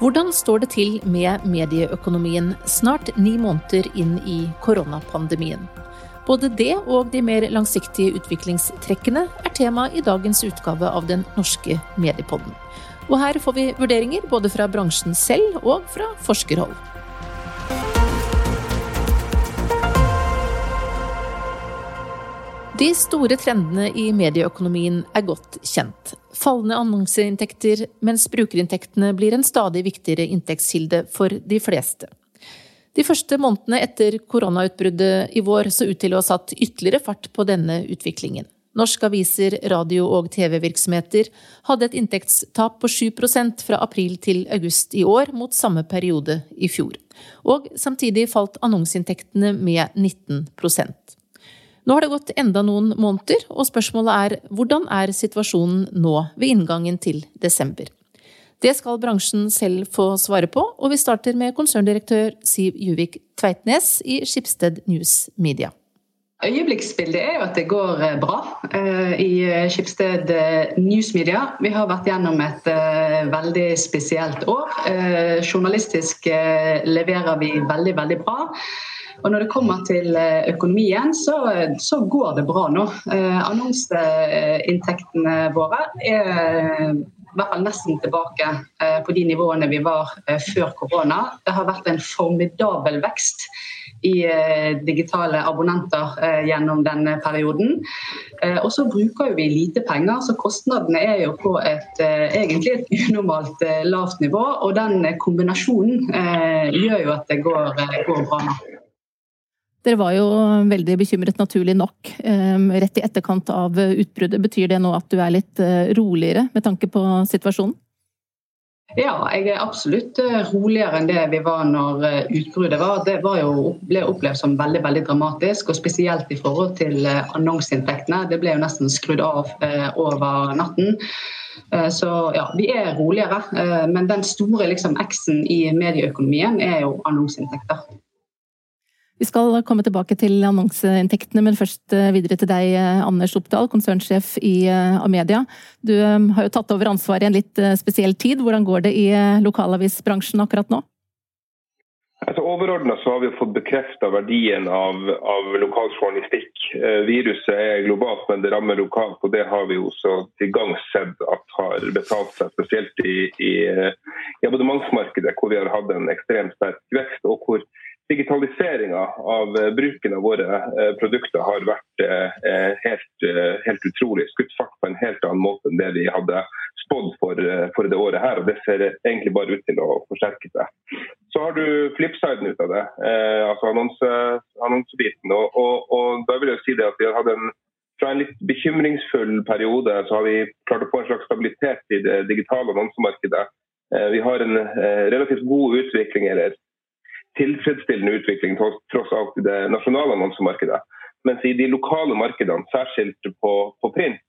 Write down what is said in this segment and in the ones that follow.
Hvordan står det til med medieøkonomien snart ni måneder inn i koronapandemien? Både det og de mer langsiktige utviklingstrekkene er tema i dagens utgave av Den norske mediepodden. Og her får vi vurderinger både fra bransjen selv og fra forskerhold. De store trendene i medieøkonomien er godt kjent. Fallende annonseinntekter, mens brukerinntektene blir en stadig viktigere inntektskilde for de fleste. De første månedene etter koronautbruddet i vår så ut til å ha satt ytterligere fart på denne utviklingen. Norske aviser, radio- og TV-virksomheter hadde et inntektstap på 7% fra april til august i år, mot samme periode i fjor. Og samtidig falt annonseinntektene med 19 nå har det gått enda noen måneder, og spørsmålet er hvordan er situasjonen nå ved inngangen til desember? Det skal bransjen selv få svare på, og vi starter med konserndirektør Siv Juvik Tveitnes i Skipsted News Media. Øyeblikksbildet er jo at det går eh, bra eh, i Skipsted News Media. Vi har vært gjennom et eh, veldig spesielt år. Journalistisk leverer vi veldig, veldig bra. Og når det kommer til eh, økonomien, så, så går det bra nå. Eh, annonseinntektene våre er i hvert fall nesten tilbake eh, på de nivåene vi var før korona. Det har vært en formidabel vekst i digitale abonnenter gjennom denne perioden. Og så bruker vi lite penger, så kostnadene er jo på et egentlig et unormalt lavt nivå. Og den kombinasjonen gjør jo at det går, går bra. Dere var jo veldig bekymret, naturlig nok, ehm, rett i etterkant av utbruddet. Betyr det nå at du er litt eh, roligere med tanke på situasjonen? Ja, jeg er absolutt eh, roligere enn det vi var når eh, utbruddet var. Det var jo, ble opplevd som veldig veldig dramatisk, og spesielt i forhold til annonseinntektene. Det ble jo nesten skrudd av over natten. Så ja, vi er roligere. Men den store liksom, X-en i medieøkonomien er jo annonseinntekter. Vi skal komme tilbake til annonseinntektene, men først eh, videre til deg, eh, Anders Oppdal, konsernsjef i eh, Amedia. Du har jo tatt over ansvaret i en litt spesiell tid. Hvordan går det i lokalavisbransjen akkurat nå? Altså, Overordna har vi fått bekrefta verdien av, av lokal journalistikk. viruset er globalt, men det rammer lokalt. og Det har vi også til gang sett at har betalt seg, spesielt i, i, i abonnementsmarkedet, hvor vi har hatt en ekstremt sterk vekst. og hvor digitaliseringa av eh, bruken av våre eh, produkter har vært eh, helt, helt, utrolig. Skutt fart på en helt annen måte enn det vi hadde spådd for, for, det året her. og Det ser egentlig bare ut til å forsterke seg. Så har du flipsiden ut av det, altså annonse, annonsebiten. Og, og, og, da vil jeg si det at vi har hatt en fra en litt bekymringsfull periode så har vi klart å få en slags stabilitet i det digitale annonsemarkedet. Vi har en relativt god utvikling, eller tilfredsstillende utvikling tross alt i det nasjonale annonsemarkedet. Mens i de lokale markedene, særskilt på, på print,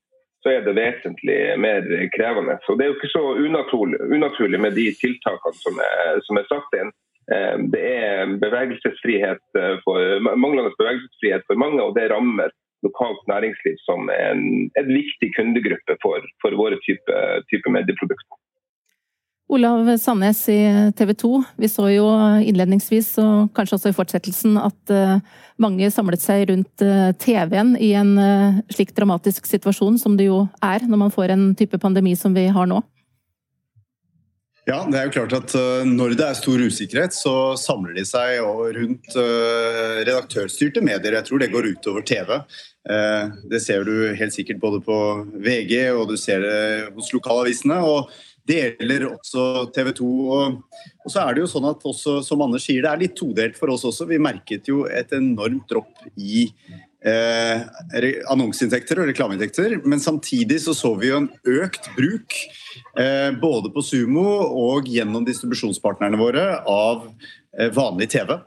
så er det vesentlig mer krevende. Så Det er jo ikke så unaturlig, unaturlig med de tiltakene som er, som er satt inn. Eh, det er bevegelsesfrihet for, manglende bevegelsesfrihet for mange, og det rammer lokalt næringsliv som en, en viktig kundegruppe for, for våre type, type medieprodukter. Olav Sandnes i TV 2. Vi så jo innledningsvis, og kanskje også i fortsettelsen, at eh, mange samlet seg rundt eh, TV-en i en eh, slik dramatisk situasjon som det jo er når man får en type pandemi som vi har nå. Ja, det er jo klart at Når det er stor usikkerhet, så samler de seg rundt redaktørstyrte medier. Jeg tror det går utover TV. Det ser du helt sikkert både på VG og du ser det hos lokalavisene. og det gjelder også TV 2. Og, og, så er det jo sånn at også, som Anders sier, det er litt todelt for oss også. Vi merket jo et enormt dropp i eh, annonseinntekter og reklameinntekter. Men samtidig så så vi jo en økt bruk, eh, både på Sumo og gjennom distribusjonspartnerne våre, av eh, vanlig TV.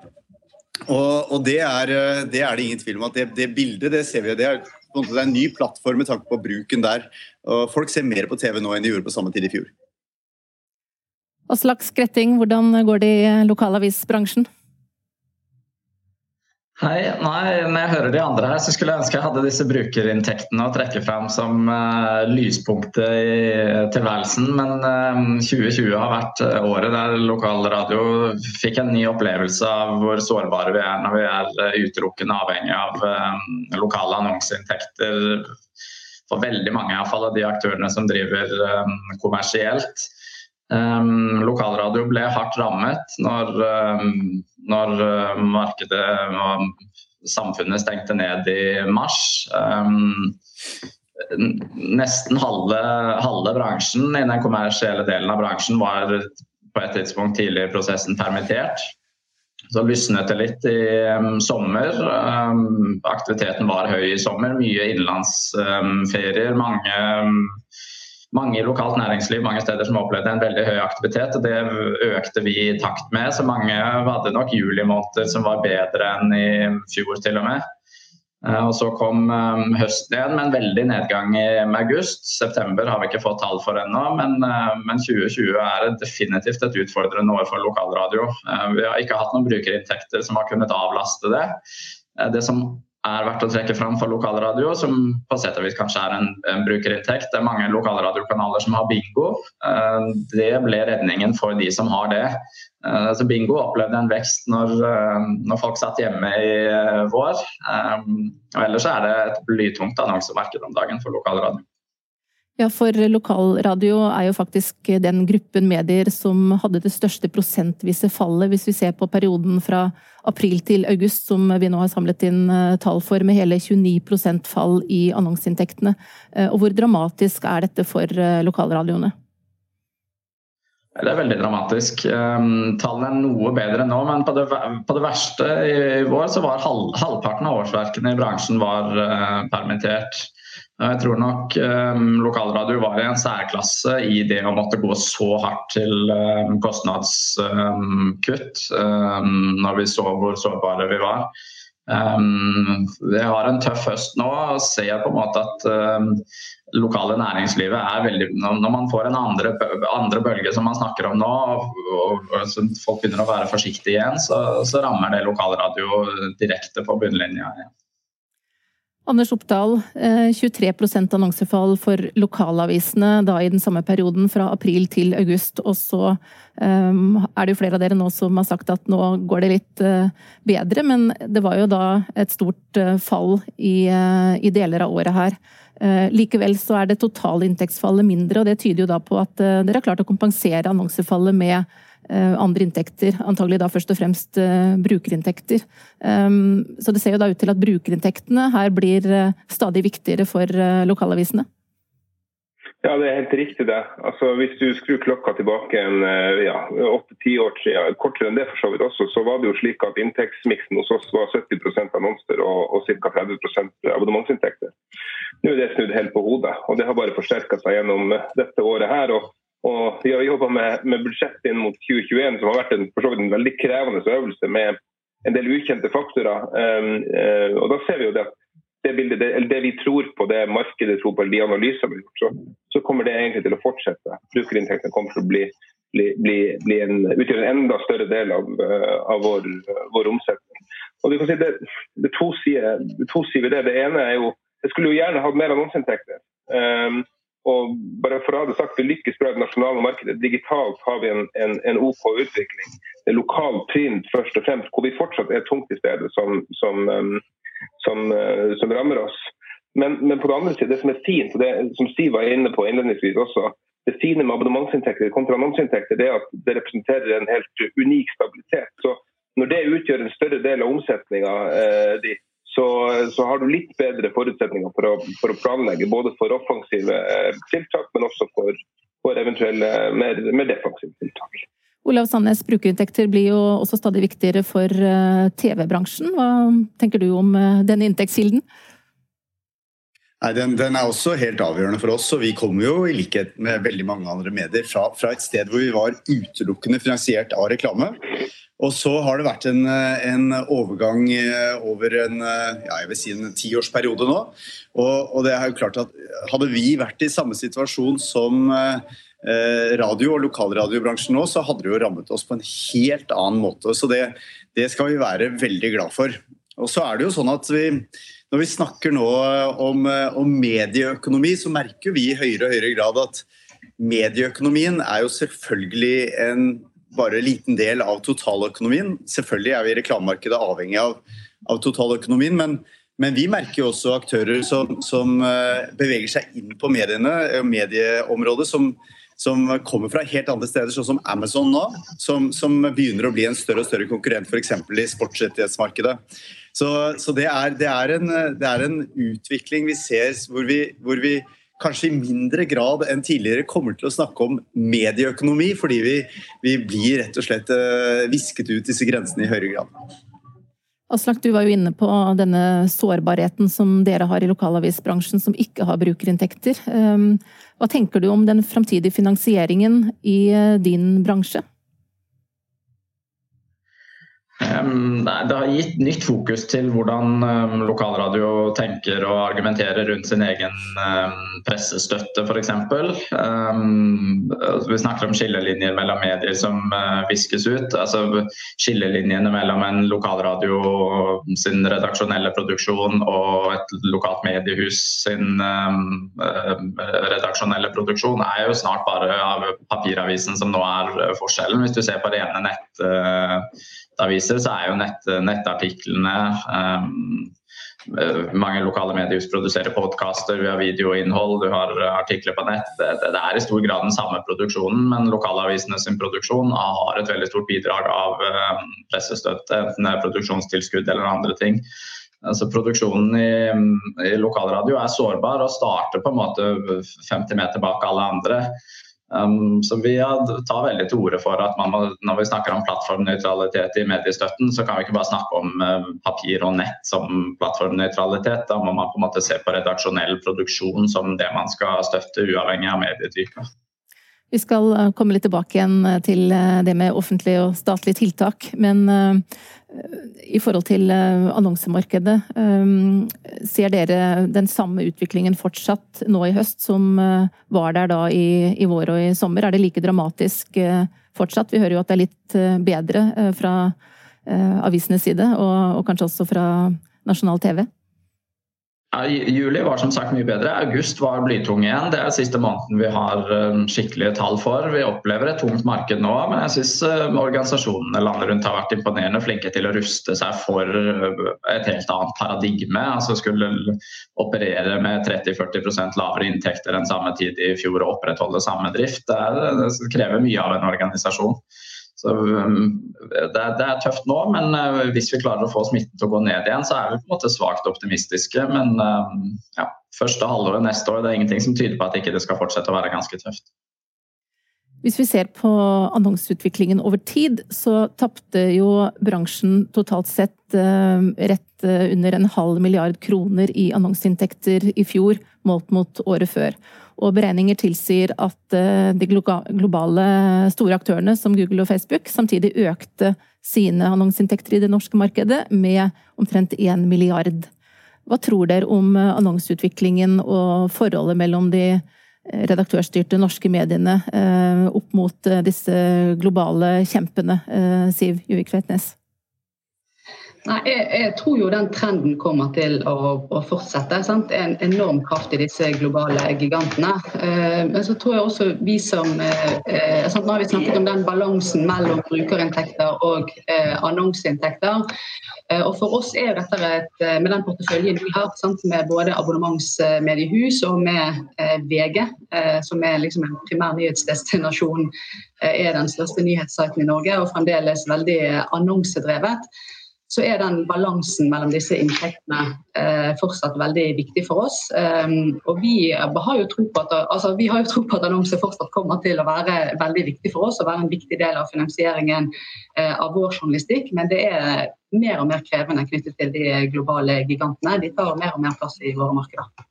Og, og det, er, eh, det, er, det ingen tvil om at det, det bildet det ser vi, det er, det er en ny plattform med tanke på bruken der. Folk ser mer på TV nå enn de gjorde på samme tid i fjor. Aslak Skretting, hvordan går det i lokalavisbransjen? Hei. Nei, når jeg hører de andre her, så skulle jeg ønske jeg hadde disse brukerinntektene å trekke fram som uh, lyspunktet i tilværelsen. Men uh, eh, 2020 har vært eh, året der lokalradio fikk en ny opplevelse av hvor sårbare vi er når vi er utelukkende avhengig av uh, lokale annonseinntekter for veldig mange av de aktørene som driver kommersielt. Um, lokalradio ble hardt rammet når, um, når uh, markedet og samfunnet stengte ned i mars. Um, nesten halve, halve, bransjen i den kommersielle delen av bransjen var på et tidspunkt tidlig i prosessen permittert. Så lysnet det litt i sommer. Aktiviteten var høy i sommer. Mye innenlandsferier. mange mange lokalt næringsliv mange steder som opplevde en veldig høy aktivitet. og Det økte vi i takt med. Så mange hadde nok julimåneder som var bedre enn i fjor til og med. Eh, og Så kom um, høsten igjen med en veldig nedgang i august. September har vi ikke fått tall for ennå, men, uh, men, 2020 er definitivt et utfordrende år for lokalradio. Vi har ikke hatt noen brukerinntekter som har kunnet avlaste det. Det som er verdt å trekke fram for lokalradio, som på sett og vis kanskje er en, en brukerinntekt. Det er mange lokalradiokanaler som har bingo. Eh, det ble redningen for de som har det. Eh, så bingo opplevde en vekst når, eh, når folk satt hjemme i vår. Og ellers er det et blytungt annonsemarked om dagen for lokalradio. Ja, for lokalradio er jo faktisk den gruppen medier som hadde det største prosentvise fallet, hvis vi ser på perioden fra april til august, som vi nå har samlet inn eh, tall for, med hele 29% fall i annonseinntektene. Eh, og hvor dramatisk er dette for eh, lokalradioene? Det er veldig dramatisk. Tallene er noe bedre nå, men på det, på det verste i vår så var halv, halvparten av årsverkene i bransjen var permittert. Jeg tror nok um, lokalradio var i en særklasse i det å måtte gå så hardt til um, kostnadskutt um, når vi så hvor sårbare vi var. vi har en tøff høst nå og ser på en måte at lokale næringslivet er veldig Når man får en andre, andre bølge som man snakker om nå, og, og, og folk begynner å være forsiktige igjen, så, så rammer det lokalradio direkte på bunnlinja. Ja. Anders Oppdal, 23 eh, annonsefall for lokalavisene da i den samme perioden, fra april til august. Og så um, er det jo flere av dere nå som har sagt at nå går det litt uh, bedre, men det var jo da et stort uh, fall i, i, deler av året her. Likevel så er det totale inntektsfallet mindre, og det tyder jo da på at dere har klart å kompensere annonsefallet med Eh, andre inntekter, antagelig da først og fremst eh, brukerinntekter. Ehm, så det ser jo da ut til at brukerinntektene her blir eh, stadig viktigere for lokalavisene. Ja, det er helt riktig det. Altså, hvis du skrur klokka tilbake en ja, åtte-ti år siden, kortere enn det for så vidt også, så var det jo slik at inntektsmiksen hos oss var 70% annonser og, og ca. 30% abonnementsinntekter. Nå er det snudd helt på hodet, og det har bare forsterka seg gjennom dette året her. og og vi har jobba med, med budsjettet inn mot 2021, som har vært en, en veldig krevende øvelse med en del ukjente faktorer. Um, uh, og da ser vi jo det at det, bildet, det, det, vi tror på, det markedet tror på, de analysene vi har gjort, så, så, kommer det egentlig til å fortsette. Brukerinntektene kommer til å bli, bli, bli, bli en, utgjøre en enda større del av, uh, av vår, uh, vår, omsetning. Og du kan si det, det, to sider, ved det. Det ene er jo Jeg skulle jo gjerne hatt mer annonseinntekter. Um, og bare for å ha det sagt, Vi lykkes bra i det nasjonale markedet. Digitalt har vi en, en, en OK utvikling. Det er lokal print først og fremst, hvor vi fortsatt er tungt i stedet, som, som, um, som, uh, som rammer oss. Men, men, på den andre siden, det som er fint, og det som Siv var inne på innledningsvis også, det fine med abonnementsinntekter kontra annonseinntekter, er at det representerer en helt unik stabilitet. Så Når det utgjør en større del av omsetninga eh, di, så, så, har du litt bedre forutsetninger for å, for å, planlegge både for offensive eh, tiltak, men også for, for eventuelle mer, mer, defensive tiltak. Olav Sandnes, brukerinntekter blir jo også stadig viktigere for eh, TV-bransjen. Hva tenker du om eh, denne inntektskilden? Nei, den, den, er også helt avgjørende for oss. og Vi kommer jo i likhet med veldig mange andre medier fra, fra et sted hvor vi var utelukkende finansiert av reklame. Og så har det vært en, en overgang eh, over en, eh, ja, jeg vil si en tiårsperiode nå. Og, og, det er jo klart at hadde vi vært i samme situasjon som eh, radio- og lokalradiobransjen nå, så hadde det jo rammet oss på en helt annen måte. Så det, det skal vi være veldig glad for. Og så er det jo sånn at vi, Når vi snakker nå om, om medieøkonomi, så merker vi i høyere og høyere grad at medieøkonomien er jo selvfølgelig en bare en liten del av totaløkonomien. Selvfølgelig er vi i reklamemarkedet avhengig av, av totaløkonomien, men, men, vi merker jo også aktører som, som beveger seg inn på mediene, medieområdet, som, som kommer fra helt andre steder, sånn som Amazon nå, som, som begynner å bli en større og større konkurrent f.eks. i sportsrettighetsmarkedet. Så, så det, er, det, er en, det, er, en, utvikling vi ser hvor vi, hvor vi, kanskje i mindre grad enn tidligere kommer til å snakke om medieøkonomi, fordi vi, vi blir rett og slett uh, visket ut disse grensene i høyere grad. Aslak, du var jo inne på denne sårbarheten som dere har i lokalavisbransjen som ikke har brukerinntekter. Um, hva tenker du om den framtidige finansieringen i eh, din bransje? Det har gitt nytt fokus til hvordan lokalradio tenker og argumenterer rundt sin egen pressestøtte, f.eks. Vi snakker om skillelinjer mellom medier som eh, viskes ut. altså Skillelinjene mellom en lokalradio sin redaksjonelle produksjon og et lokalt mediehus sin redaksjonelle produksjon er jo snart bare av papiravisen som nå er forskjellen. Hvis du ser på rene nett eh, aviser, så er jo nett, nettartiklene um, mange lokale medier produserer podkaster, vi har videoinnhold, du har artikler på nett. Det, det, er i stor grad den samme produksjonen, men lokalavisene sin produksjon har et veldig stort bidrag av um, pressestøtte, enten det er produksjonstilskudd eller andre ting. Altså Produksjonen i, i lokalradio er sårbar og starter på en måte 50 meter bak alle andre. Um, så Vi tar veldig til orde for at må, når vi snakker om plattformnøytralitet i mediestøtten, så kan vi ikke bare snakke om uh, papir og nett som plattformnøytralitet. Da må man på en måte se på redaksjonell produksjon som det man skal støtte, uavhengig av medietype. Vi skal uh, komme litt tilbake igjen uh, til uh, det med offentlige og statlige tiltak. Men i forhold til annonsemarkedet, ser dere den samme utviklingen fortsatt nå i høst som var der da i, i vår og i sommer? Er det like dramatisk fortsatt? Vi hører jo at det er litt bedre fra avisenes side, og, og kanskje også fra nasjonal TV? Juli var som sagt mye bedre. August var blytung igjen. Det er siste måneden vi har um, skikkelige tall for. Vi opplever et tungt marked nå, men jeg syns um, organisasjonene landet rundt har vært imponerende flinke til å ruste seg for uh, et helt annet paradigme. Altså skulle operere med 30-40% lavere inntekter enn samme tid i fjor og opprettholde samme drift. Det krever mye av en organisasjon. Så um, det, det, er tøft nå, men uh, hvis vi klarer å få smitten til å gå ned igjen, så er vi på en måte svakt optimistiske. Men um, ja, første halvåret neste år, det er ingenting som tyder på at ikke det skal fortsette å være ganske tøft. Hvis vi ser på annonseutviklingen over tid, så tapte jo bransjen totalt sett uh, rett uh, under en halv milliard kroner i annonseinntekter i fjor, målt mot året før. Og beregninger tilsier at eh, de globale store aktørene som Google og Facebook samtidig økte sine annonseinntekter i det norske markedet med omtrent én milliard. Hva tror dere om eh, annonseutviklingen og forholdet mellom de eh, redaktørstyrte norske mediene opp mot disse globale kjempene, Siv Juvik Tveitnes? Nei, jeg, jeg, tror jo den trenden kommer til å, å fortsette. Sant? En enorm kraft i disse globale gigantene. Eh, men så tror jeg også vi som eh, eh sant? Nå har vi snakket om den balansen mellom brukerinntekter og eh, annonseinntekter. Eh, og For oss er dette et, eh, med den porteføljen vi har, sant? med både abonnementsmediehus og med VG, som er liksom en primær nyhetsdestinasjon, er den største nyhetssiten i Norge og fremdeles veldig annonsedrevet så er den balansen mellom disse inntektene eh, fortsatt veldig viktig for oss. Um, og vi har, jo tro på at, altså, vi har jo tro på at annonse fortsatt kommer til å være veldig viktig for oss og være en viktig del av finansieringen eh, av vår journalistikk. Men det er mer og mer krevende knyttet til de globale gigantene. De tar mer og mer plass i våre markeder.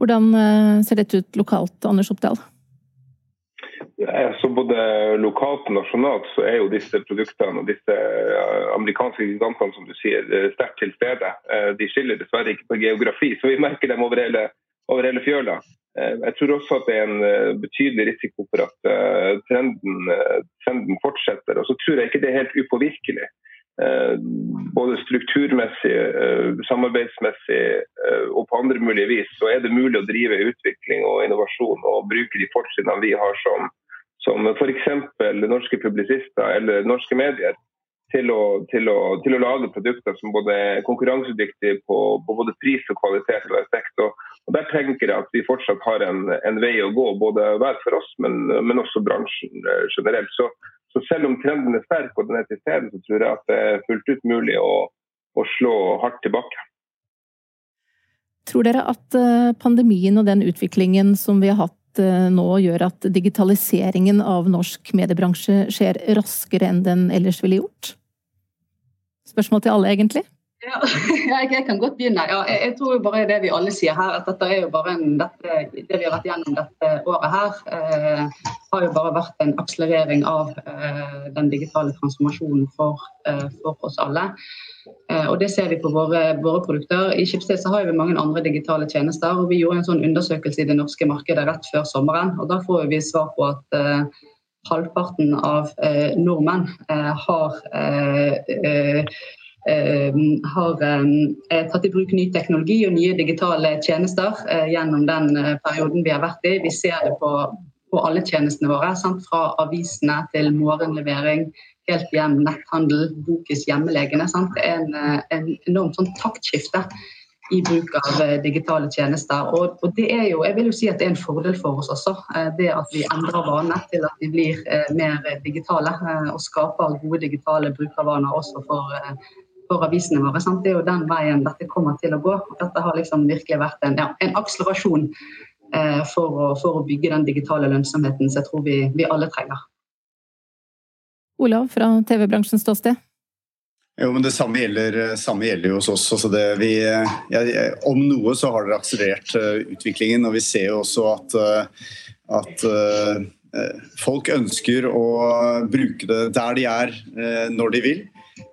Hvordan eh, ser dette ut lokalt, Anders Oppdal? Så både lokalt og nasjonalt så er jo disse produktene og disse amerikanske gigantene som du sier, eh, sterkt til stede. Eh, de skiller dessverre ikke på geografi, så vi merker dem over hele, over hele fjøla. Eh, jeg tror også at det er en betydelig risiko for at trenden, trenden fortsetter. Og så tror jeg ikke det er helt upåvirkelig. både strukturmessig, samarbeidsmessig og på andre mulige vis, så er det mulig å drive utvikling og innovasjon og bruke de fortrinnene vi har som, som f.eks. norske publisister eller norske medier til å, til, å, til å, lage produkter som både er konkurransedyktige på, på, både pris og kvalitet og effekt. Og, og Der tenker jeg at vi fortsatt har en, en vei å gå, både hver for oss, men, men også bransjen eh, generelt. Så, så, selv om trenden er sterk og den er til stede, så tror jeg at det er fullt ut mulig å, å slå hardt tilbake. Tror dere at eh, pandemien og den utviklingen som vi har hatt nå gjør at digitaliseringen av norsk mediebransje skjer raskere enn den ellers ville gjort? Spørsmål til alle, egentlig? Ja, jeg kan godt begynne. Ja, jeg, tror jo bare det vi alle sier her, at dette er jo bare en, dette, det vi har vært gjennom dette året her, eh, har jo bare vært en akselerering av eh, den digitale transformasjonen for, eh, for oss alle. Eh, og Det ser vi på våre, våre produkter. I Schibsted har vi mange andre digitale tjenester. og Vi gjorde en sånn undersøkelse i det norske markedet rett før sommeren. og Da får vi svar på at eh, halvparten av eh, nordmenn har har eh, tatt i bruk ny teknologi og nye digitale tjenester eh, gjennom den perioden vi har vært i. Vi ser det på, på alle tjenestene våre. Sant? Fra avisene til morgenlevering, helt hjem, netthandel, Bokis hjemmelegene. Sant? En, en enormt sånn taktskifte i bruk av digitale tjenester. Og, og, det er jo, jeg vil jo si at det er en fordel for oss også. Det at vi endrer vaner til at vi blir mer digitale og skaper gode digitale brukervaner også for for avisene våre. Sant? Det er jo den veien dette kommer til å gå. Dette har liksom virkelig vært en, ja, en akselerasjon eh, for, å, for, å, bygge den digitale lønnsomheten som jeg tror vi, vi alle trenger. Olav fra TV-bransjens ståsted? Jo, men Det samme gjelder, samme gjelder jo hos oss. Altså det, vi, ja, om noe så har dere akselerert uh, utviklingen. og Vi ser jo også at, uh, at uh, folk ønsker å bruke det der de er, når de vil.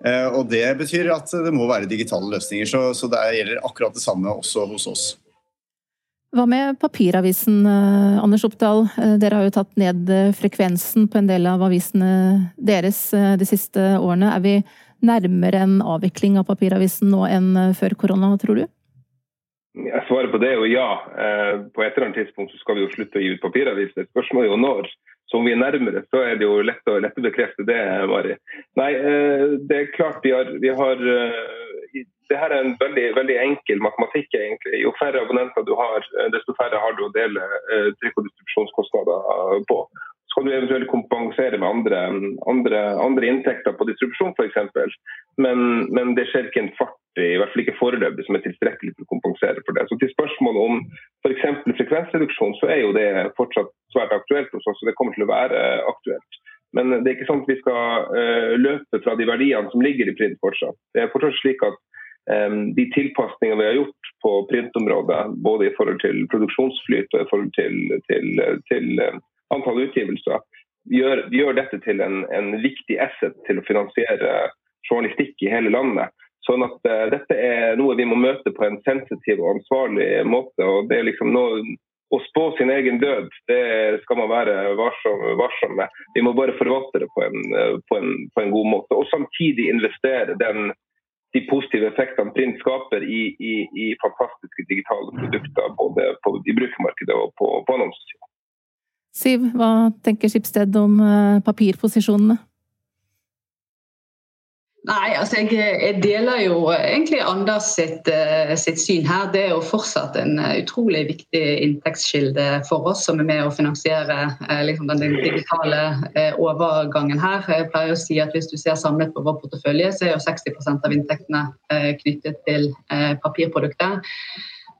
Eh, og Det betyr at det må være digitale løsninger. Så, så det gjelder akkurat det samme også hos oss. Hva med papiravisen, eh, Anders Oppdal? Eh, dere har jo tatt ned frekvensen på en del av avisene deres de siste årene. Er vi nærmere en avvikling av papiravisen nå enn før korona, tror du? Jeg svarer på det er jo ja. På et eller annet tidspunkt så skal vi jo slutte å gi ut papiraviser. Spørsmålet er jo når som vi er nærmere, så er det jo lett å, lett å bekrefte det, Mari. Nei, eh, det er klart vi har, vi har eh, det her er en veldig, veldig, enkel matematikk. egentlig. Jo færre abonnenter du har, eh, desto færre har du å dele trykk- og distribusjonskostnader på. Så kan du eventuelt kompensere med andre, andre, andre inntekter på distribusjon f.eks. Men, men det skjer ikke en fart i hvert fall ikke foreløpig, som er tilstrekkelig til å kompensere for det. Så Til spørsmålet om f.eks. frekvensreduksjon, så er jo det fortsatt svært aktuelt hos oss. og Det kommer til å være aktuelt. Men det er ikke sånn at vi skal uh, løpe fra de verdiene som ligger i print fortsatt. Det er fortsatt slik at um, de tilpasningene vi har gjort på printområdet, både i forhold til produksjonsflyt og i forhold til, til, til uh, antall utgivelser, gjør, gjør dette til en, en viktig asset til å finansiere journalistikk i hele landet. Sånn at uh, Dette er noe vi må møte på en sensitiv og ansvarlig måte. og det er liksom noe Å spå sin egen død, det skal man være varsom, varsom med. Vi må bare forvalte det på en, på, en, på en, god måte. Og samtidig investere den, de positive effektene print skaper i, i, i fantastiske digitale produkter. Både på, i brukermarkedet og på, på annonsesiden. Siv, hva tenker Skipsted om eh, papirposisjonene? Nei, altså jeg, jeg, deler jo egentlig Anders sitt, uh, sitt, syn her. Det er jo fortsatt en uh, utrolig viktig inntektskilde for oss som er med å finansiere liksom den digitale overgangen her. Jeg pleier å si at Hvis du ser samlet på vår portefølje, så er jo 60% av inntektene knyttet til papirprodukter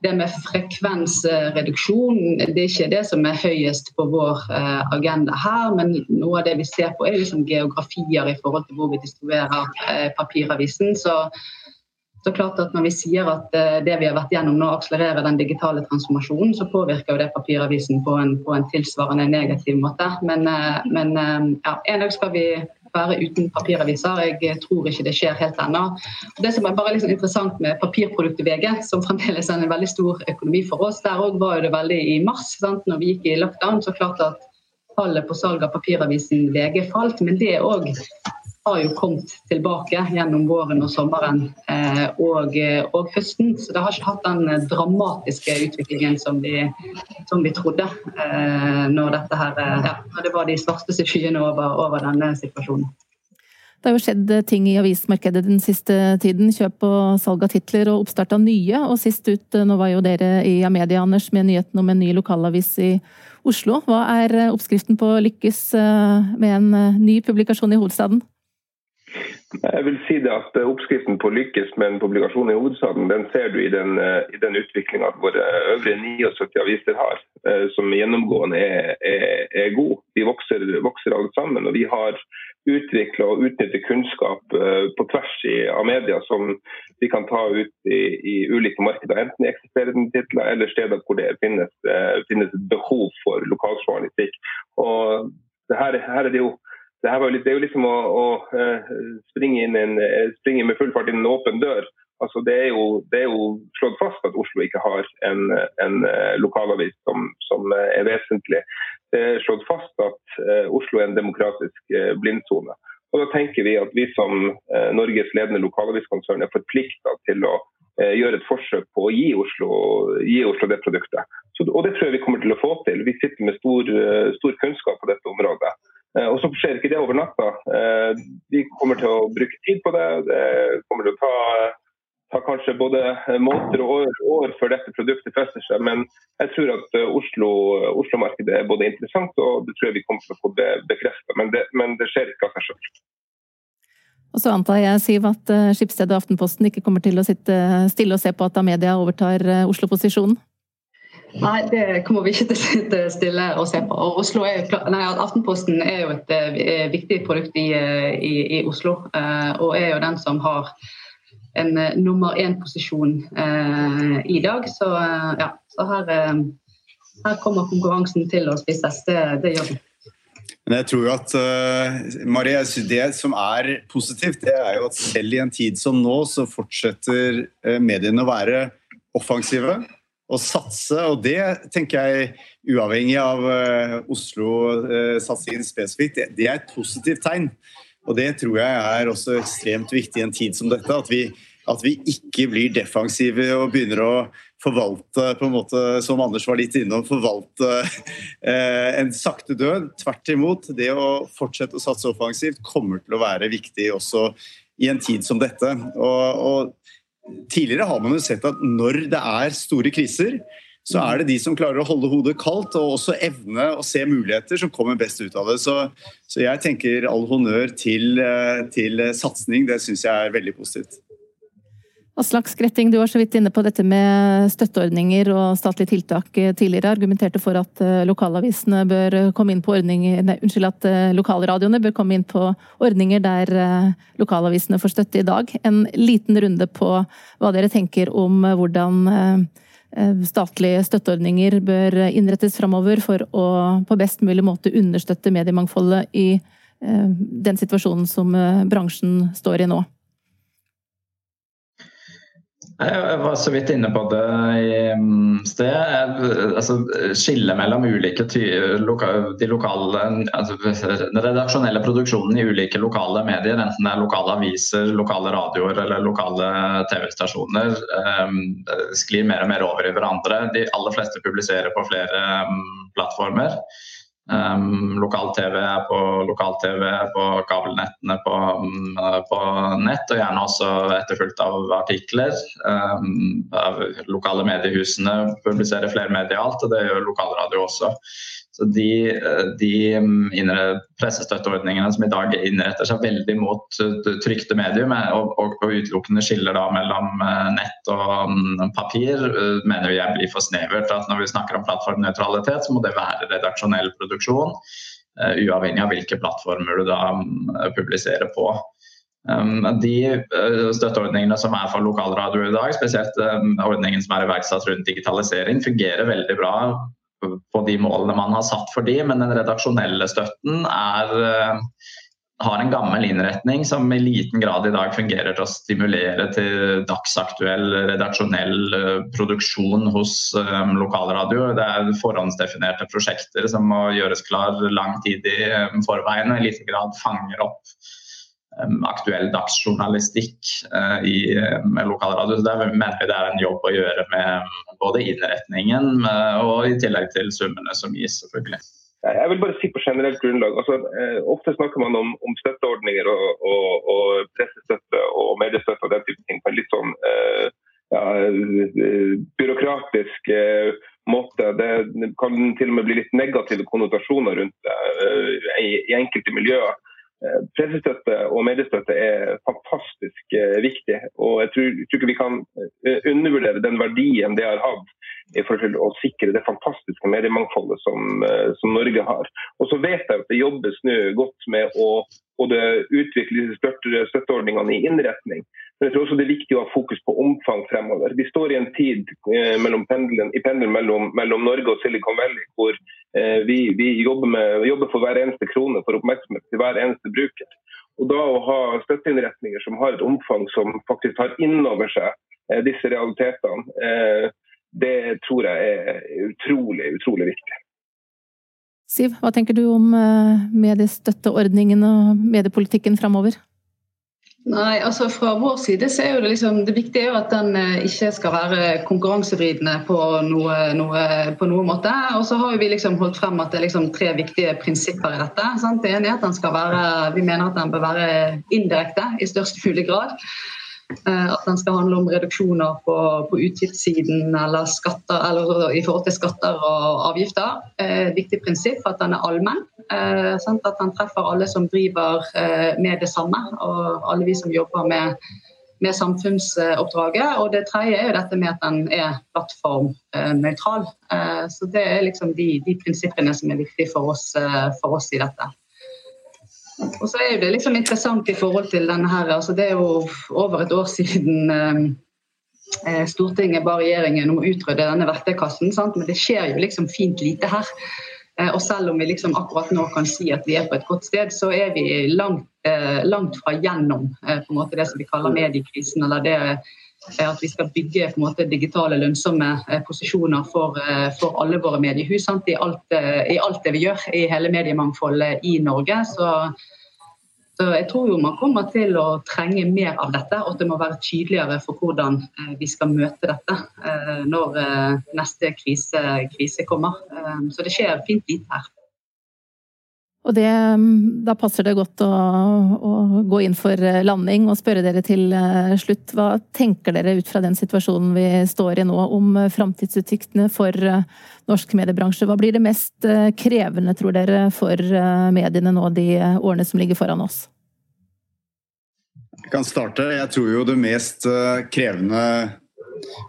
det med frekvensreduksjon det er ikke det som er høyest på vår eh, agenda her. Men noe av det vi ser på, er liksom geografier i forhold til hvor vi distribuerer eh, papiravisen. Så, så klart at Når vi sier at eh, det vi har vært gjennom nå akselererer den digitale transformasjonen, så påvirker jo det papiravisen på en, på en tilsvarende negativ måte. Men, men ja, en dag skal vi være uten papiraviser. Jeg tror ikke det skjer helt ennå. Det som er bare liksom interessant med papirproduktet VG, som fremdeles er en veldig stor økonomi for oss, der òg var det veldig i mars, sant? når vi gikk i lockdown, så klart at fallet på salg av papiravisen VG falt. Men det òg har jo kommet tilbake gjennom våren og sommeren og, og høsten. Så det har ikke hatt den dramatiske utviklingen som vi, som vi trodde når, her, ja, når det var de svarteste skyene over, over denne situasjonen. Det har jo skjedd ting i avismarkedet den siste tiden. Kjøp og salg av titler og oppstart av nye. Og sist ut, nå var jo dere i Amedia, Anders, med nyheten om en ny lokalavis i Oslo. Hva er oppskriften på å lykkes eh, med en eh, ny publikasjon i hovedstaden? Jeg vil si det at Oppskriften på å lykkes med en publikasjon i hovedstaden, den ser du i den, eh, i den utviklinga våre øvrige 79 aviser har, som gjennomgående er, er, er god. De vokser, vokser alle sammen. og vi har utvikla og utnyttet kunnskap eh, på tvers av media som vi kan ta ut i, i ulike markeder, enten i eksisterende titler eller steder hvor det finnes, eh, finnes behov for lokaljournalistikk. Og her, her er det jo det, litt, det er jo liksom å, å eh, springe, en, springe, med full fart inn en åpen dør. Altså det, er jo, det, er jo, slått fast at Oslo ikke har en, en lokalavis som, som, er vesentlig det er slått fast at eh, Oslo er en demokratisk eh, blindsone. Og da tenker vi at vi som eh, Norges ledende lokalaviskonsern er forplikta til å gjøre et forsøk på å gi Oslo, gi Oslo det produktet. Så, og det tror jeg vi kommer til å få til. Vi sitter med stor, stor kunnskap på dette området. Og så skjer ikke det over natta. Vi kommer til å bruke tid på det. Det kommer til å ta ta kanskje både måneder og år, år, før dette produktet fester seg. Men jeg tror at eh, Oslo-markedet Oslo er både interessant og det tror jeg vi kommer til å få det bekreftet. Men, men, det skjer ikke av seg selv. Og så antar jeg, Siv, at eh, Skipsstedet og Aftenposten ikke kommer til å sitte stille og se på at Amedia overtar eh, Oslo-posisjonen? Nei, det kommer vi ikke til å sitte stille og se på. Og er nei, Aftenposten er jo et viktig produkt i, i, i Oslo, og er jo den som har en nummer én-posisjon uh, i dag. Så, ja, så her, her, kommer konkurransen til å spises. Det, det gjør den. Men jeg tror jo at uh, Marie, det som er positivt, det er jo at selv i en tid som nå, så fortsetter mediene å være offensive og satse. Og det tenker jeg, uavhengig av uh, Oslo-satsingen spesifikt, det, det, er et positivt tegn. Og det tror jeg er også ekstremt viktig i en tid som dette. At vi, at vi ikke blir defensive og begynner å forvalte, på en måte, som Anders var litt innom, forvalte uh, en sakte død. Tvert imot. Det å fortsette å satse offensivt kommer til å være viktig også i en tid som dette. Og, og tidligere har man jo sett at når det er store kriser, så er det de som klarer å holde hodet kaldt og også evne å se muligheter, som kommer best ut av det. Så, så jeg tenker all honnør til, eh, til satsing. Det syns jeg er veldig positivt. Aslak Skretting, du var så vidt inne på dette med støtteordninger og statlige tiltak tidligere. Argumenterte for at eh, lokalavisene bør komme inn på ordninger nei, Unnskyld, at eh, lokalradioene bør komme inn på ordninger der lokalavisene får støtte i dag. En liten runde på hva dere tenker om hvordan Eh, statlige støtteordninger bør innrettes framover for å på best mulig måte understøtte mediemangfoldet i eh, den situasjonen som eh, bransjen står i nå. Jeg var så vidt inne på det i mm, sted. Altså, Skillet mellom ulike de lokale, altså, redaksjonelle produksjonen i ulike lokale medier, enten det er lokale aviser, lokale radioer eller lokale TV-stasjoner, um, sklir mer og mer over i hverandre. De aller fleste publiserer på flere um, plattformer. Um, Lokal-TV er på lokal-TV, på kabelnettene på, um, på, nett, og gjerne også etterfulgt av artikler. Um, av lokale mediehusene publiserer flermedialt, og det gjør lokalradio også. Så de, de pressestøtteordningene som i dag innretter seg veldig mot trykte medier, og, og, og utelukkende skiller da mellom eh, nett og mm, papir, eh, mener jeg blir for snevert. At når vi snakker om plattformnøytralitet, så må det være redaksjonell produksjon. Uavhengig av hvilke plattformer du da um, publiserer på. Um, de støtteordningene som er for lokalradio i dag, spesielt ordningen som er iverksatt rundt digitalisering, fungerer veldig bra på de målene man har satt for de, men den redaksjonelle støtten er, eh, har en gammel innretning som i liten grad i dag fungerer til å stimulere til dagsaktuell redaksjonell eh, produksjon hos um, lokalradio. Det er forhåndsdefinerte prosjekter som må gjøres klar lang tid i forveien og i liten grad fanger opp aktuell dagsjournalistikk i, med lokalradio. Så Der mener vi det er en jobb å gjøre med både innretningen og i tillegg til summene som gis, selvfølgelig. Jeg vil bare si på generelt grunnlag. Altså, eh, ofte snakker man om, om støtteordninger og, og, og, pressestøtte og mediestøtte og den type ting på en litt sånn eh, ja, byråkratisk eh, måte. Det kan til og med bli litt negative konnotasjoner rundt det eh, i, i, enkelte miljøer. Eh, pressestøtte og mediestøtte er fantastisk eh, viktig. og Jeg tror, tror ikke vi kan undervurdere den verdien det har hatt i forhold til å sikre det fantastiske mediemangfoldet som, eh, som Norge har. Og så vet jeg at det jobbes nå godt med å både utvikle støtte, støtteordningene i innretning. Men jeg tror også det er viktig å ha fokus på omfang fremover. Vi står i en tid eh, pendelen, i pendelen mellom, mellom, Norge og Silicon Valley hvor eh, vi, vi jobber, med, jobber, for hver eneste krone for oppmerksomhet til hver eneste bruker. Og da å ha støtteinnretninger som har et omfang som faktisk tar inn over seg eh, disse realitetene, eh, det tror jeg er utrolig, utrolig viktig. Siv, hva tenker du om eh, mediestøtteordningen og mediepolitikken framover? Nei, altså Fra vår side så er jo det liksom, det viktige er jo at den eh, ikke skal være konkurransevridende på noe, noe, på noe måte. Og så har vi liksom holdt frem at det er liksom tre viktige prinsipper i dette. Sant? Det ene er at den skal være, Vi mener at den bør være indirekte i størst mulig grad. Eh, at den skal handle om reduksjoner på, på utgiftssiden eller, skatter, eller i forhold til skatter og avgifter. Et viktig prinsipp at den er allmenn. Sant? at den treffer alle som driver eh, med det samme, og alle vi som jobber med, med samfunnsoppdraget. Og det tredje er jo dette med at den er plattformnøytral. Eh, så det er liksom de, de, prinsippene som er viktige for oss, eh, for oss i dette. Og så er det liksom interessant i forhold til denne her, altså Det er jo over et år siden eh, eh, Stortinget ba regjeringen om å utrydde denne verktøykassen, sant? men det skjer jo liksom fint lite her. Eh, og selv om vi liksom akkurat nå kan si at vi er på et godt sted, så er vi langt, eh, langt fra gjennom eh, på en måte det som vi kaller mediekrisen. eller det at vi skal bygge måte digitale, lønnsomme eh, posisjoner for, for alle våre mediehus. I alt, I, alt, det vi gjør i hele mediemangfoldet i Norge. Så så jeg tror jo man kommer til å trenge mer av dette, og at det må være tydeligere for hvordan eh, vi skal møte dette eh, når eh, neste krise, krise kommer. Så det skjer fint lite her. Og det, mm, da passer det godt å, å, gå inn for landing og spørre dere til slutt. Hva tenker dere ut fra den situasjonen vi står i nå om framtidsutsiktene for norsk mediebransje? Hva blir det mest krevende, tror dere, for mediene nå de årene som ligger foran oss? Jeg kan starte. Jeg tror jo det mest eh, krevende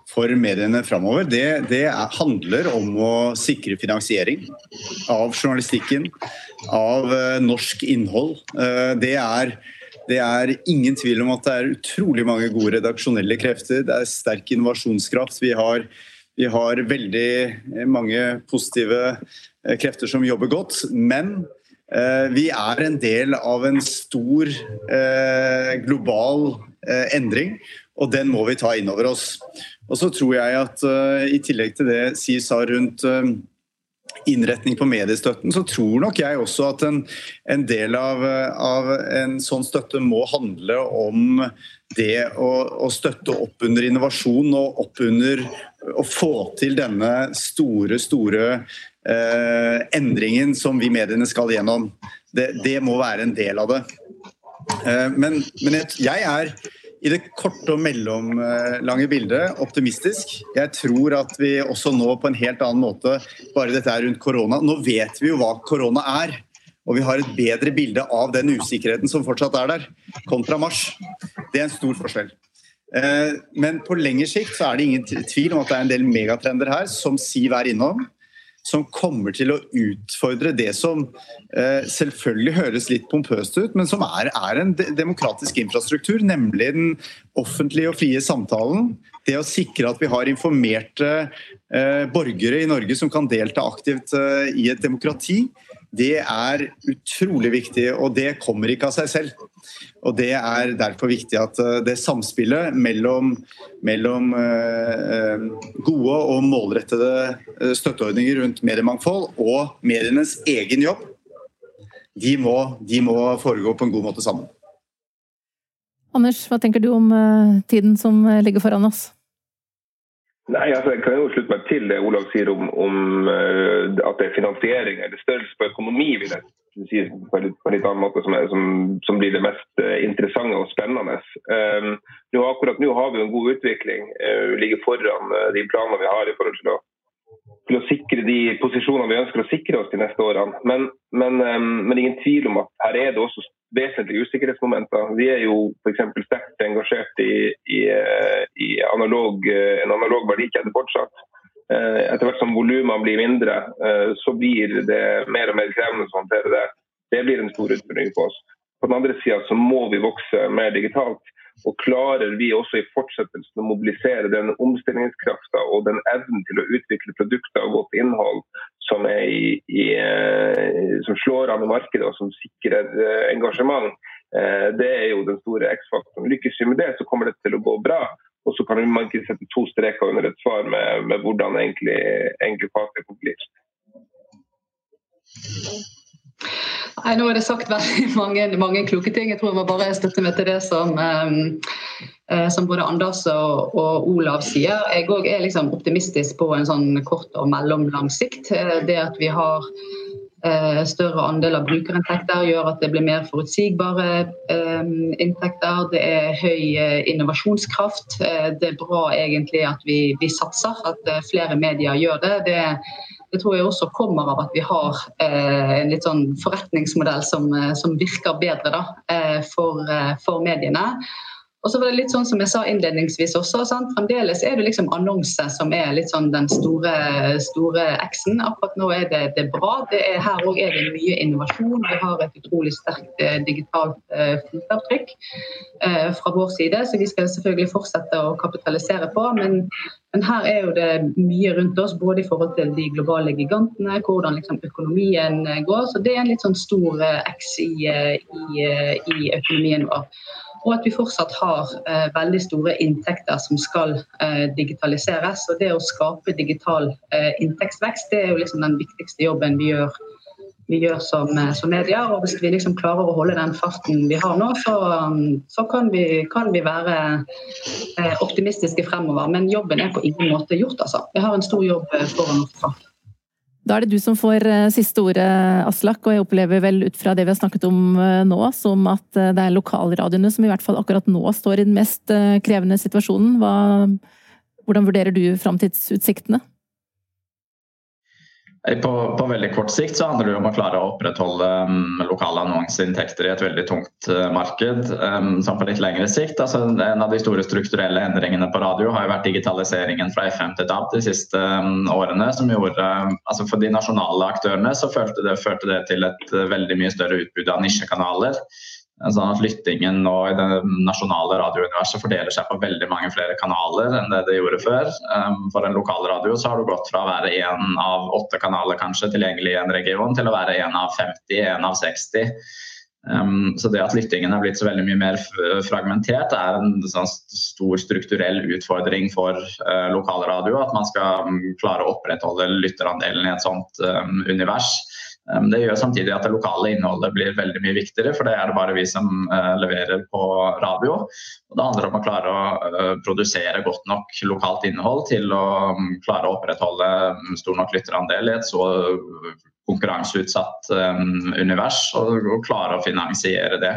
for mediene framover, det, det er, handler om å sikre finansiering av journalistikken, av uh, norsk innhold. Uh, det, er, det er ingen tvil om at det er utrolig mange gode redaksjonelle krefter. Det er sterk innovasjonskraft. Vi har, vi har veldig mange positive krefter som jobber godt. Men Eh, vi er en del av en stor eh, global eh, endring, og den må vi ta inn over oss. Og så tror jeg at i tillegg til det Siv sa rundt innretning på mediestøtten, så tror nok jeg også at en, en del av, av, en sånn støtte må handle om det å, å, støtte opp under innovasjon og opp under å få til denne store, store eh, endringen som vi mediene skal gjennom. Det, det, må være en del av det. Eh, men, men jeg er i det korte og mellomlange bildet optimistisk. Jeg tror at vi også nå på en helt annen måte, bare dette er rundt korona Nå vet vi jo hva korona er. Og vi har et bedre bilde av den usikkerheten som fortsatt er der, kontra mars. Det er en stor forskjell. Eh, men på lengre sikt så er det ingen tvil om at det er en del megatrender her, som Siv er innom som kommer til å utfordre det som eh, selvfølgelig høres litt pompøst ut, men som er, er en de demokratisk infrastruktur, nemlig den offentlige og frie samtalen. Det å sikre at vi har informerte eh, borgere i Norge som kan delta aktivt eh, i et demokrati det er utrolig viktig, og det kommer ikke av seg selv. Og Det er derfor viktig at eh, det samspillet mellom, mellom uh, gode og målrettede støtteordninger rundt mediemangfold og medienes egen jobb, de må, de må foregå på en god måte sammen. Anders, hva tenker du om tiden som ligger foran oss? Nei, altså Jeg kan jo slutte meg til det Olav sier om, om at det er finansiering eller størrelse på økonomi. vil jeg si på en litt, på en litt annen måte som, er, som, som, blir det mest interessante og spennende. Um, nå, akkurat nå har vi en god utvikling. Uh, vi ligger foran uh, de planene vi har i forhold til å til å sikre de posisjonene vi ønsker å sikre oss de neste årene. Men, men, men ingen tvil om at her er det også vesentlige usikkerhetsmomenter. Vi er jo f.eks. sterkt engasjert i, i, i analog, en analog verdikjede fortsatt. Eh, etter hvert som volumene blir mindre, eh, så blir det mer og mer krevende å håndtere det. Det blir en stor utfordring på oss. På den andre sida så må vi vokse mer digitalt. Og klarer vi også i fortsettelsen å mobilisere den omstillingskrafta og den evnen til å utvikle produkter og godt innhold som, i, i, eh, som slår an i markedet og som sikrer eh, engasjement, eh, det er jo den store X-faktoren. Lykkes vi med det, så kommer det til å gå bra. Og så kan man ikke sette to streker under et svar med, med hvordan egentlig, egentlig blir. Nei, Nå er det sagt veldig mange, mange, kloke ting. Jeg tror jeg må bare støtte meg til det som, eh, som både Anders og, og, Olav sier. Jeg òg er liksom optimistisk på en sånn kort og mellomlang sikt. Eh, det at vi har eh, større andel av brukerinntekter gjør at det blir mer forutsigbare eh, inntekter. Det er høy eh, innovasjonskraft. Eh, det er bra egentlig at vi, vi satser, at flere medier gjør det. det det tror jeg også kommer av at vi har eh, en litt sånn forretningsmodell som, eh, som virker bedre da, eh, for, for, mediene. Og så var det litt sånn som jeg sa innledningsvis også, sant? Fremdeles er det liksom annonse som er litt sånn den store, store X-en. Akkurat nå er det, det bra. Det er, her òg er det mye innovasjon. Vi har et utrolig sterkt eh, digitalt eh, fotavtrykk eh, fra vår side, så vi skal selvfølgelig fortsette å kapitalisere på. Men, men, her er jo det mye rundt oss, både i forhold til de globale gigantene, hvordan liksom økonomien går. Så det er en litt sånn stor eh, X i, eh, i, eh, i økonomien vår og at vi fortsatt har eh, veldig store inntekter som skal eh, digitaliseres. Og det å skape digital eh, inntektsvekst det er jo liksom den viktigste jobben vi gjør, vi gjør som, eh, som medier. Og hvis vi liksom klarer å holde den farten vi har nå, så, så kan, vi, kan, vi, være eh, optimistiske fremover. Men jobben er på ingen måte gjort, altså. Vi har en stor jobb eh, foran oss. Da er det du som får eh, siste ordet, Aslak. Og jeg opplever vel ut fra det vi har snakket om eh, nå, som at eh, det er lokalradioene som i hvert fall akkurat nå står i den mest krevende situasjonen. Hva, hvordan vurderer du framtidsutsiktene? På, på, veldig kort sikt så handler det om å klare å opprettholde um, lokale annonseinntekter i et veldig tungt uh, marked. Um, som på litt lengre sikt, altså En av de store strukturelle endringene på radio har jo vært digitaliseringen fra FM til DAB de siste um, årene. som gjorde, altså For de nasjonale aktørene så førte det, førte det til et uh, veldig mye større utbud av nisjekanaler. Sånn at Lyttingen nå i det nasjonale radiouniverset fordeler seg på veldig mange flere kanaler enn det det gjorde før. Um, for en lokalradio så har du gått fra å være én av åtte kanaler kanskje tilgjengelig i en region, til å være én av 50, én av 60. Um, så det at lyttingen er blitt så veldig mye mer fragmentert, er en sånn stor strukturell utfordring for uh, lokalradio. At man skal um, klare å opprettholde lytterandelen i et sånt um, univers. Det gjør samtidig at det lokale innholdet blir veldig mye viktigere, for det er det bare vi som eh, leverer på radio. Det handler om å klare å eh, produsere godt nok lokalt innhold til å mm, klare å opprettholde mm, stor nok lytterandel i et så konkurranseutsatt um, univers, og klare å finansiere det.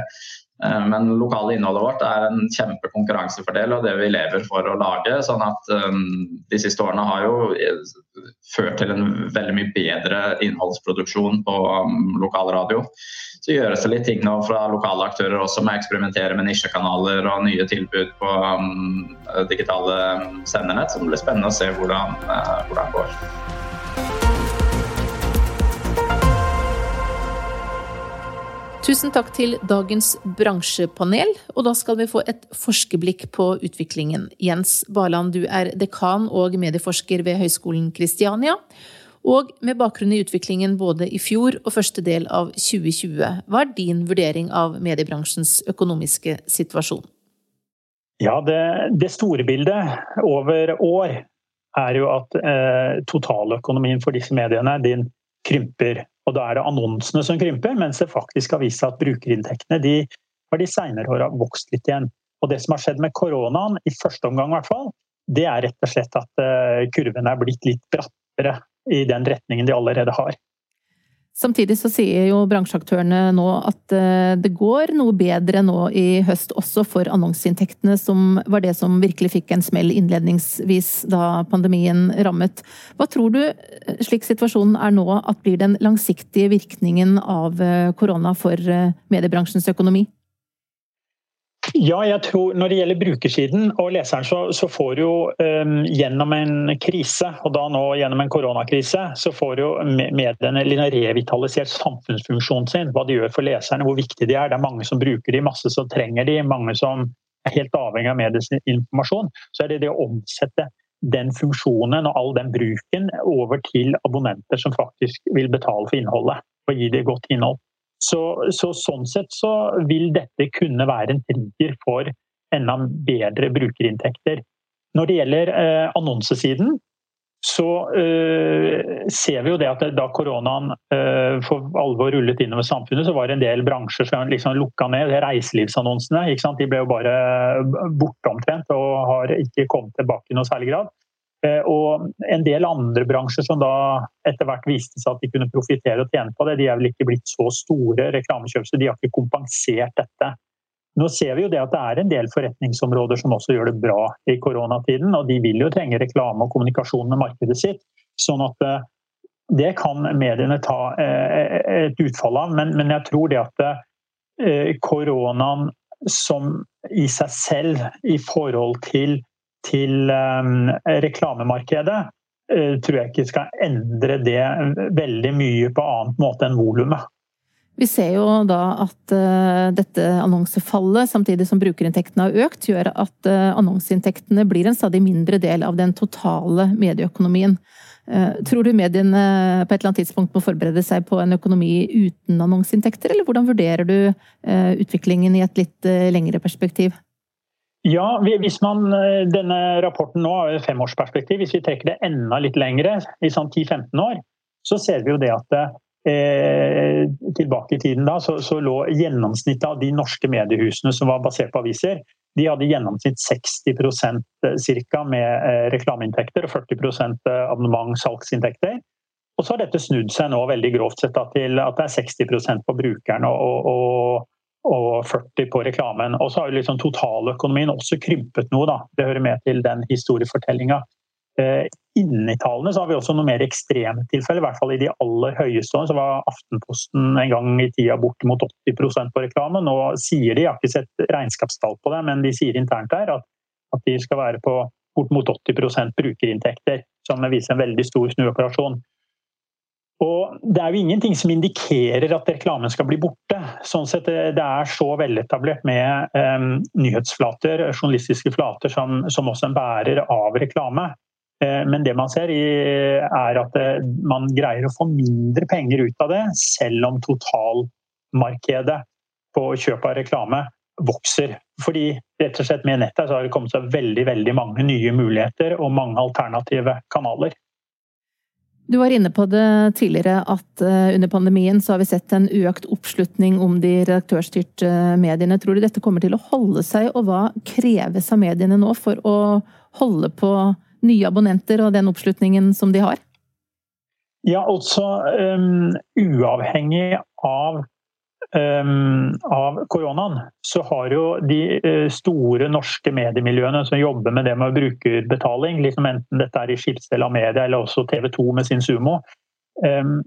Eh, men lokale innholdet vårt er en kjempekonkurransefordel og det vi lever for å lage. sånn at um, De siste årene har jo eh, ført til en veldig mye bedre innholdsproduksjon på um, lokalradio. Så gjøres det litt ting nå fra lokale aktører også med å eksperimentere med nisjekanaler og nye tilbud på um, digitale sendernett. som blir spennende å se hvordan, hvordan det går. Tusen takk til dagens bransjepanel, og da skal vi få et forskerblikk på utviklingen. Jens Barland, du er dekan og medieforsker ved Høgskolen Kristiania. Og med bakgrunn i utviklingen både i fjor og første del av 2020, hva er din vurdering av mediebransjens økonomiske situasjon? Ja, det, det store bildet over år er jo at eh, totaløkonomien for disse mediene din krymper og da er det annonsene som krymper, mens det faktisk har vist seg at brukerinntektene de har de senere åra vokst litt igjen. Og det som har skjedd med koronaen, i første omgang i hvert fall, det er rett og slett at kurvene er blitt litt brattere i den retningen de allerede har. Samtidig så sier jo bransjeaktørene nå at eh, det går noe bedre nå i høst også for annonseinntektene, som var det som virkelig fikk en smell innledningsvis da pandemien rammet. Hva tror du, eh, slik situasjonen er nå, at blir den langsiktige virkningen av eh, korona for mediebransjens økonomi? Ja, jeg tror når det gjelder brukersiden og leseren, så, så får jo um, gjennom en krise, og da nå gjennom en koronakrise, så får jo mediene revitalisert samfunnsfunksjonen sin. Hva de gjør for leserne, hvor viktig de er. Det er mange som bruker de, masse som trenger de, mange som er helt avhengig av medieinformasjon. Så er det det å omsette den funksjonen og all den bruken over til abonnenter som faktisk vil betale for innholdet og gi det godt innhold. Så, så, sånn sett så vil dette kunne være en trigger for enda bedre brukerinntekter. Når det gjelder eh, annonsesiden, så eh, ser vi jo det at da koronaen eh, for alvor rullet innover samfunnet, så var det en del bransjer som liksom lukka ned. Reiselivsannonsene de ble jo bare borte omtrent og har ikke kommet tilbake i noe særlig grad. Eh, og en del andre bransjer som da etter hvert viste seg at de kunne profitere og tjene på det, de er vel ikke blitt så store reklamekjøp, så de har ikke kompensert dette. Nå ser vi jo det at det er en del forretningsområder som også gjør det bra i koronatiden, og de vil jo trenge reklame og kommunikasjon med markedet sitt. Sånn at eh, det kan mediene ta eh, et utfall av, men, men jeg tror det at koronaen som i seg selv i forhold til til ehm, reklamemarkedet, eh, tror jeg ikke skal endre det veldig mye på annen måte enn volumet. Vi ser jo da at uh, dette annonsefallet, samtidig som brukerinntektene har økt, gjør at uh, annonseinntektene blir en stadig mindre del av den totale medieøkonomien. Tror du mediene på et eller annet tidspunkt må forberede seg på en økonomi uten annonseinntekter, eller hvordan vurderer du utviklingen i et litt lengre perspektiv? Ja, hvis man, eh, denne rapporten nå har femårsperspektiv. Hvis vi trekker det enda litt lengre, i sånn 10-15 år, så ser vi jo det at eh, tilbake i tiden da, så, så, lå gjennomsnittet av de norske mediehusene som var basert på aviser, de hadde gjennomsnitt 60 eh, cirka med eh, reklameinntekter og 40 eh, abonnement-salgsinntekter. Og så har dette snudd seg nå veldig grovt sett da, til at det er 60 på brukerne og, og, og 40 på reklamen. Og så har jo liksom totaløkonomien også krympet noe. da. Det hører med til den historiefortellinga. Eh, inni tallene så har vi også noe mer ekstreme tilfeller. I hvert fall i de aller høyeste så var Aftenposten en gang i tida bortimot 80% på reklame. Nå sier de, jeg har ikke sett regnskapstall på det, men de sier internt der at, at de skal være på bortimot 80% brukerinntekter, som viser en veldig stor snuoperasjon. Og Det er jo ingenting som indikerer at reklamen skal bli borte. Sånn sett, eh, Det er så veletablert med um, nyhetsflater, journalistiske flater, som, som, også en bærer av reklame. Uh, men det man ser, i, er at man greier å få mindre penger ut av det, selv om totalmarkedet på kjøp av reklame vokser. Fordi rett og slett med nettet så har det kommet seg veldig, veldig mange nye muligheter og mange alternative kanaler. Du var inne på det tidligere at eh, under pandemien så har vi sett en økt oppslutning om de redaktørstyrte eh, mediene. Tror du dette kommer til å holde seg, og hva kreves av mediene nå for å holde på nye abonnenter og den oppslutningen som de har? Ja, altså um, uavhengig av av koronaen, så har jo de uh, store norske mediemiljøene som jobber med det med brukerbetaling, liksom enten dette er i Skipsdel av media eller også TV 2 med sin Sumo, um,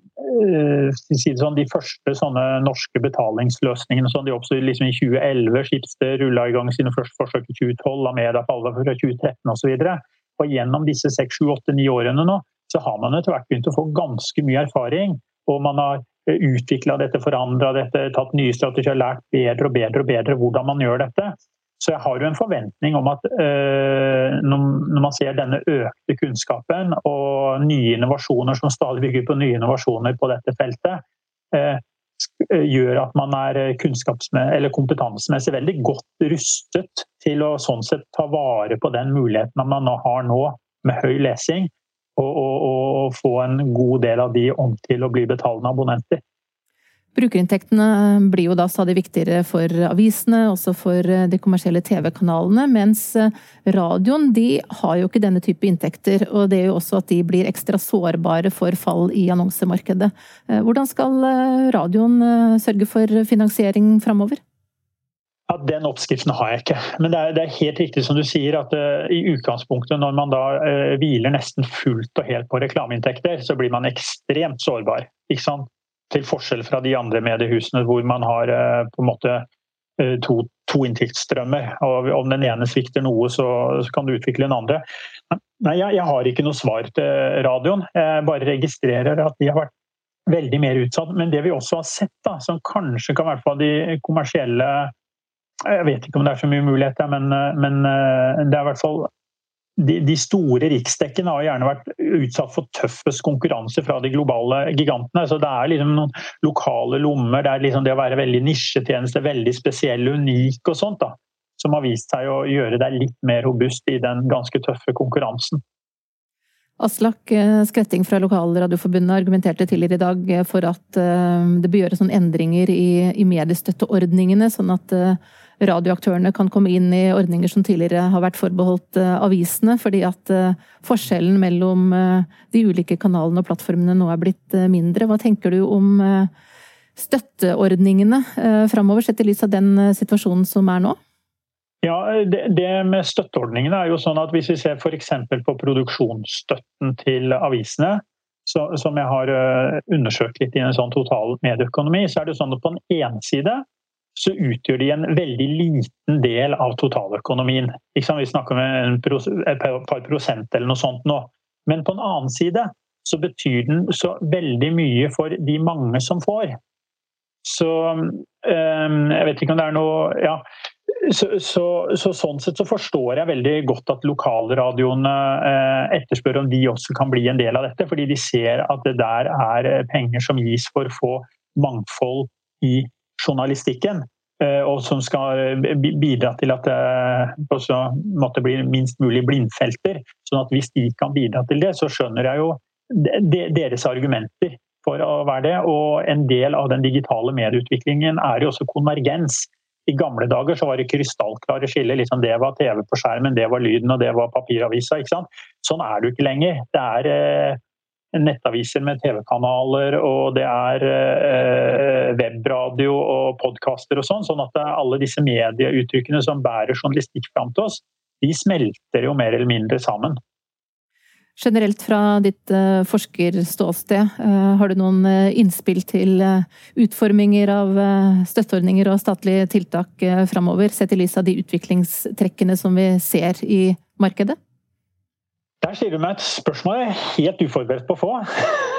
uh, sånn, de første sånne norske betalingsløsningene sånn, de oppsto liksom i 2011. Skipsdel rulla i gang sine første forsøk i 2012, Amedia fra 2013 osv. Gjennom disse 6-7-8-9 årene nå, så har man etter hvert begynt å få ganske mye erfaring. Og man har utvikla dette, forandra dette, tatt nye strategier, lært bedre og bedre og bedre hvordan man gjør dette. Så jeg har jo en forventning om at øh, når man ser denne økte kunnskapen og nye innovasjoner som stadig bygger på nye innovasjoner på dette feltet, øh, gjør at man er kompetansemessig veldig godt rustet til å sånn sett ta vare på den muligheten man har nå med høy lesing og, og, og, få en god del av de om til å bli betalende abonnenter. Brukerinntektene blir jo da stadig viktigere for avisene, også for eh, de kommersielle TV-kanalene, mens eh, radioen de har jo ikke denne type inntekter. Og det er jo også at de blir ekstra sårbare for fall i annonsemarkedet. Eh, hvordan skal radioen sørge for finansiering framover? Ja, Den oppskriften har jeg ikke. Men det er, det er helt riktig som du sier at uh, i utgangspunktet når man da uh, hviler nesten fullt og helt på reklameinntekter, så blir man ekstremt sårbar. Ikke sant? Til forskjell fra de andre mediehusene hvor man har uh, på en måte to, to inntektsstrømmer. Og om den ene svikter noe, så, så kan du utvikle den andre. Nei, jeg, jeg, har ikke noe svar til radioen. Jeg bare registrerer at de har vært veldig mer utsatt. Men det vi også har sett, da, som kanskje kan være de kommersielle jeg vet ikke om det er så mye muligheter, men, eh, men eh, det er i hvert fall de, de, store riksdekkene har gjerne vært utsatt for tøffest konkurranse fra de globale gigantene. Så det er liksom noen lokale lommer, det er liksom det å være veldig nisjetjeneste, veldig spesiell, unik og sånt, da, som har vist seg å gjøre deg litt mer robust i den ganske tøffe konkurransen. Aslak Skvetting Skretting fra Lokalradioforbundet argumenterte tidligere i dag for at det bør gjøres noen endringer i, i mediestøtteordningene, sånn at radioaktørene kan komme inn i ordninger som tidligere har vært forbeholdt eh, avisene, fordi at eh, forskjellen mellom eh, de ulike kanalene og plattformene nå er blitt mindre. Hva tenker du om støtteordningene framover, sett i lys av den situasjonen som er nå? Ja, det, med støtteordningene er jo sånn at Hvis vi ser f.eks. på produksjonsstøtten til avisene, som jeg har undersøkt litt i en sånn total medieøkonomi, så er det sånn at på den ene side så utgjør de en veldig liten del av totaløkonomien. Vi snakker om et par prosent eller noe sånt nå. Men på en annen side så betyr den så veldig mye for de mange som får. Så ehm, jeg vet ikke om det er noe Ja. Så, så, så, sånn sett så forstår jeg veldig godt at lokalradioene eh, etterspør om de også kan bli en del av dette. Fordi de ser at det der er penger som gis for å få mangfold i journalistikken. Eh, og som skal eh, bidra til at det også måtte bli minst mulig blindfelter. sånn at hvis de kan bidra til det, så skjønner jeg jo deres argumenter for å være det. Og en del av den digitale medieutviklingen er jo også konvergens. I gamle dager så var det krystallklare skiller. Liksom det var TV på skjermen, det var lyden og det var papiravisa. Sånn er det jo ikke lenger. Det er eh, nettaviser med TV-kanaler, og det er eh, webradio og podkaster og sånn. Sånn at alle disse medieuttrykkene som bærer journalistikk fram til oss, de smelter jo mer eller mindre sammen. Generelt fra ditt forskerståsted, har du noen innspill til utforminger av støtteordninger og statlige tiltak framover, sett i lys av de utviklingstrekkene som vi ser i markedet? Der stiller du meg et spørsmål jeg er helt uforberedt på å få.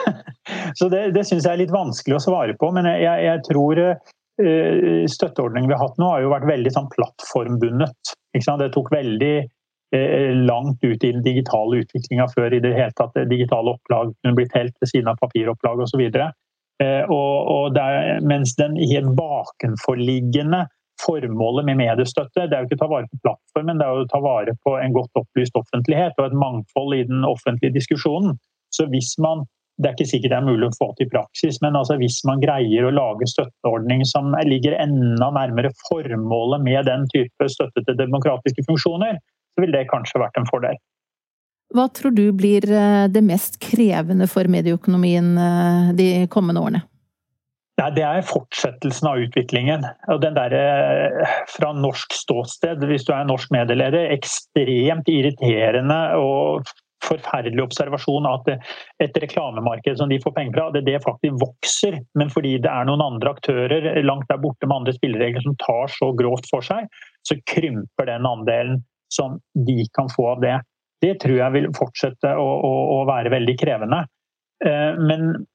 Så det, det syns jeg er litt vanskelig å svare på. Men jeg, jeg tror uh, støtteordningen vi har hatt nå, har jo vært veldig sånn plattformbundet. Det tok veldig uh, langt ut i den digitale utviklinga før i det hele tatt digitale opplag kunne blitt helt ved siden av papiropplag osv. Uh, og, og mens den helt bakenforliggende formålet med mediestøtte det er jo ikke å ta vare på plattformen, det er jo å ta vare på en godt opplyst offentlighet og et mangfold i den offentlige diskusjonen. Så hvis man det er ikke sikkert det er mulig å få til praksis, men altså hvis man greier å lage støtteordning som ligger enda nærmere formålet med den type støtte til demokratiske funksjoner, så vil det kanskje vært en fordel. Hva tror du blir eh, det mest krevende for medieøkonomien eh, de kommende årene? Nei, Det er fortsettelsen av utviklingen. Og den der, eh, Fra norsk ståsted, hvis du er norsk medieleder, ekstremt irriterende og forferdelig observasjon at et reklamemarked som de får penger fra, det, det faktisk vokser. Men fordi det er noen andre aktører langt der borte med andre spilleregler som tar så grovt for seg, så krymper den andelen som de kan få av det. Det tror jeg vil fortsette å, å, å være veldig krevende. Eh, men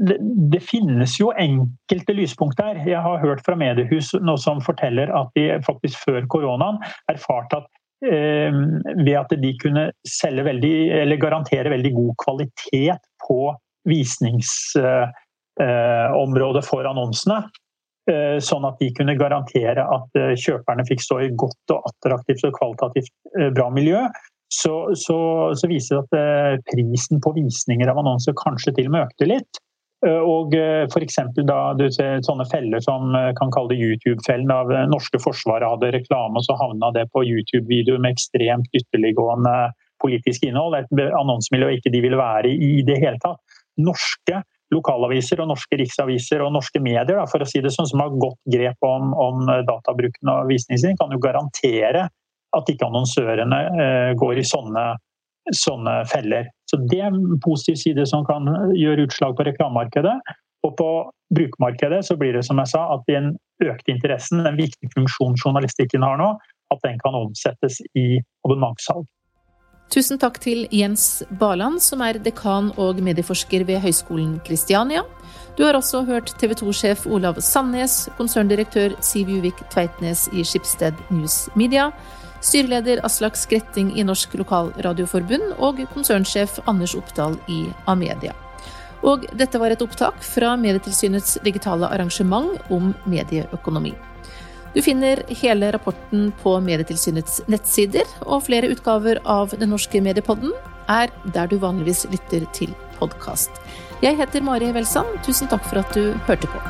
det, finnes jo enkelte lyspunkter. Jeg har hørt fra mediehus nå som forteller at de faktisk før koronaen erfarte at eh, ved at de kunne selge veldig, eller garantere veldig god kvalitet på visningsområdet eh, for annonsene, eh, sånn at de kunne garantere at eh, kjøperne fikk stå i godt og attraktivt og kvalitativt eh, bra miljø, så, så, så viser det at prisen på visninger av annonser kanskje til og med økte litt. Og f.eks. da du ser sånne feller som kan kalle det YouTube-fellen. av Norske Forsvaret hadde reklame, og så havna det på YouTube-videoer med ekstremt ytterliggående politisk innhold. Et annonsemiljø ikke de ville være i i det hele tatt. Norske lokalaviser og norske riksaviser og norske medier da, for å si det sånn, som har godt grep om, om databruken og visningstiden, kan jo garantere at ikke annonsørene eh, går i sånne, sånne, feller. Så Det er en positiv side som kan gjøre utslag på reklamemarkedet. Og på brukermarkedet så blir det som jeg sa, at den økte interessen, den viktige funksjonen journalistikken har nå, at den kan omsettes i abonnementssalg. Tusen takk til Jens Baland, som er dekan og medieforsker ved Høgskolen Kristiania. Du har også hørt TV 2-sjef Olav Sandnes, konserndirektør Siv Juvik Tveitnes i Skipsted News Media, styreleder Aslak Skretting i Norsk Lokalradioforbund og konsernsjef Anders Oppdal i Amedia. Og dette var et opptak fra Medietilsynets digitale arrangement om medieøkonomi. Du finner hele rapporten på Medietilsynets nettsider, og flere utgaver av Den norske mediepodden er der du vanligvis lytter til podkast. Jeg heter Mari Welsand. Tusen takk for at du hørte på.